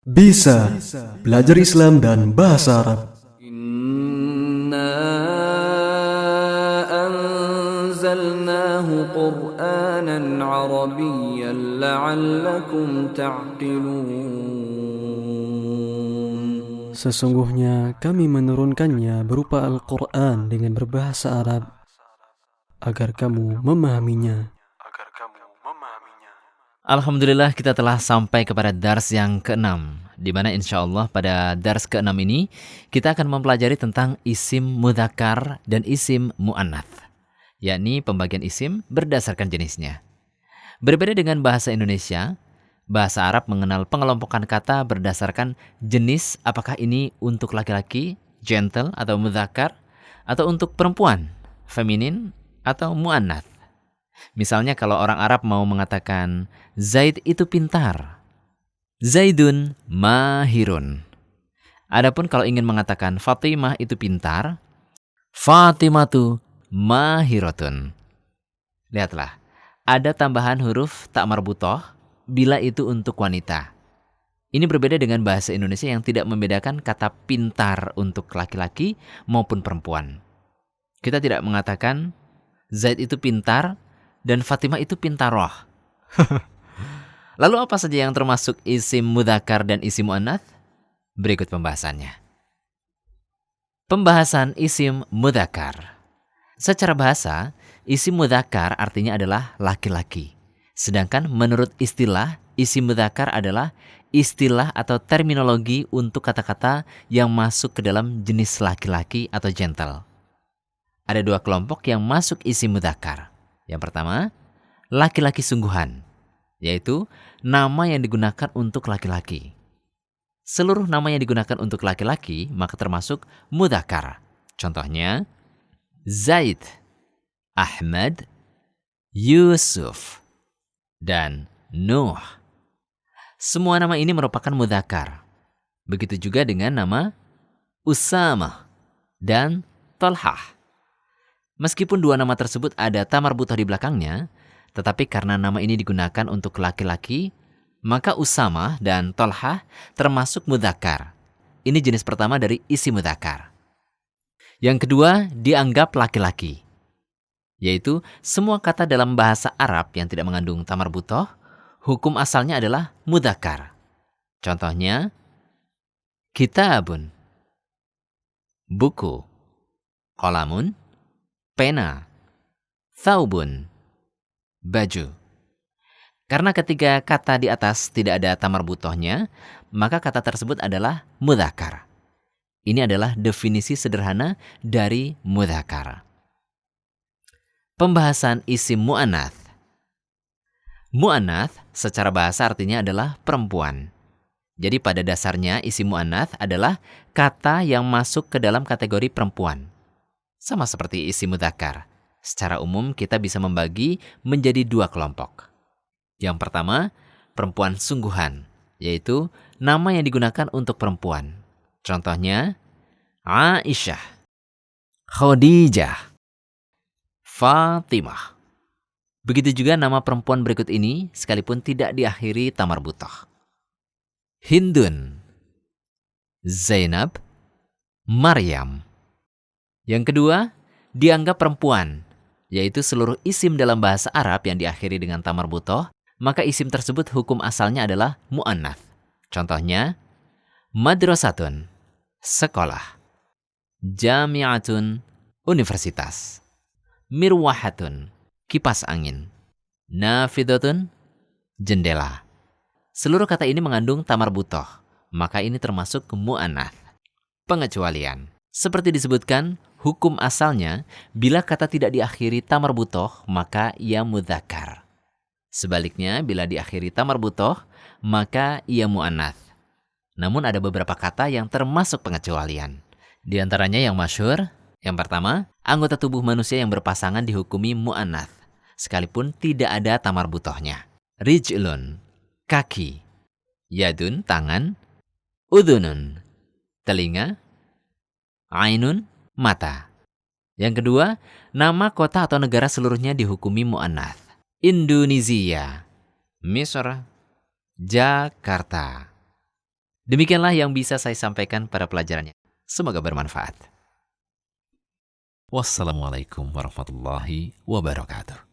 Bisa belajar Islam dan bahasa Arab. Inna anzalnahu Qur'anan Arabiyyan la'allakum ta'qilun. Sesungguhnya kami menurunkannya berupa Al-Qur'an dengan berbahasa Arab agar kamu memahaminya. Alhamdulillah kita telah sampai kepada dars yang keenam di mana insya Allah pada dars keenam ini kita akan mempelajari tentang isim mudakar dan isim mu'annath yakni pembagian isim berdasarkan jenisnya. Berbeda dengan bahasa Indonesia, bahasa Arab mengenal pengelompokan kata berdasarkan jenis apakah ini untuk laki-laki, gentle atau mudakar, atau untuk perempuan, feminin atau mu'annath. Misalnya kalau orang Arab mau mengatakan Zaid itu pintar. Zaidun mahirun. Adapun kalau ingin mengatakan Fatimah itu pintar, Fatimatu mahirotun. Lihatlah, ada tambahan huruf tak marbutoh bila itu untuk wanita. Ini berbeda dengan bahasa Indonesia yang tidak membedakan kata pintar untuk laki-laki maupun perempuan. Kita tidak mengatakan Zaid itu pintar dan Fatimah itu pintaroh. Lalu apa saja yang termasuk isim mudakar dan isim mu'annath? Berikut pembahasannya. Pembahasan isim mudakar. Secara bahasa, isim mudakar artinya adalah laki-laki. Sedangkan menurut istilah, isim mudakar adalah istilah atau terminologi untuk kata-kata yang masuk ke dalam jenis laki-laki atau gentle. Ada dua kelompok yang masuk isim mudakar. Yang pertama, laki-laki sungguhan, yaitu nama yang digunakan untuk laki-laki. Seluruh nama yang digunakan untuk laki-laki maka termasuk mudakar. Contohnya, Zaid, Ahmad, Yusuf, dan Nuh. Semua nama ini merupakan mudakar. Begitu juga dengan nama Usama dan Talhah. Meskipun dua nama tersebut ada tamar butoh di belakangnya, tetapi karena nama ini digunakan untuk laki-laki, maka Usama dan Tolhah termasuk mudakar. Ini jenis pertama dari isi mudakar. Yang kedua, dianggap laki-laki. Yaitu semua kata dalam bahasa Arab yang tidak mengandung tamar butoh, hukum asalnya adalah mudakar. Contohnya, kitabun, buku, kolamun, pena, thaubun, baju. Karena ketiga kata di atas tidak ada tamar butohnya, maka kata tersebut adalah mudakar. Ini adalah definisi sederhana dari mudakar. Pembahasan isim mu'anath. Mu'anath secara bahasa artinya adalah perempuan. Jadi pada dasarnya isim mu'anath adalah kata yang masuk ke dalam kategori perempuan. Sama seperti isim mudakar. Secara umum kita bisa membagi menjadi dua kelompok. Yang pertama, perempuan sungguhan, yaitu nama yang digunakan untuk perempuan. Contohnya, Aisyah, Khadijah, Fatimah. Begitu juga nama perempuan berikut ini sekalipun tidak diakhiri tamar butoh. Hindun, Zainab, Maryam. Yang kedua, dianggap perempuan, yaitu seluruh isim dalam bahasa Arab yang diakhiri dengan tamar butoh maka isim tersebut hukum asalnya adalah mu'annath. Contohnya, madrasatun, sekolah. Jami'atun, universitas. Mirwahatun, kipas angin. Nafidatun, jendela. Seluruh kata ini mengandung tamar butoh, maka ini termasuk mu'annath. Pengecualian. Seperti disebutkan, hukum asalnya, bila kata tidak diakhiri tamar butoh, maka ia mudhakar. Sebaliknya, bila diakhiri tamar butoh, maka ia mu'anath. Namun ada beberapa kata yang termasuk pengecualian. Di antaranya yang masyur, yang pertama, anggota tubuh manusia yang berpasangan dihukumi mu'anath, sekalipun tidak ada tamar butohnya. Rijlun, kaki. Yadun, tangan. Udunun, telinga. Ainun, mata. Yang kedua, nama kota atau negara seluruhnya dihukumi mu'anath. Indonesia, Misr, Jakarta. Demikianlah yang bisa saya sampaikan pada pelajarannya. Semoga bermanfaat. Wassalamualaikum warahmatullahi wabarakatuh.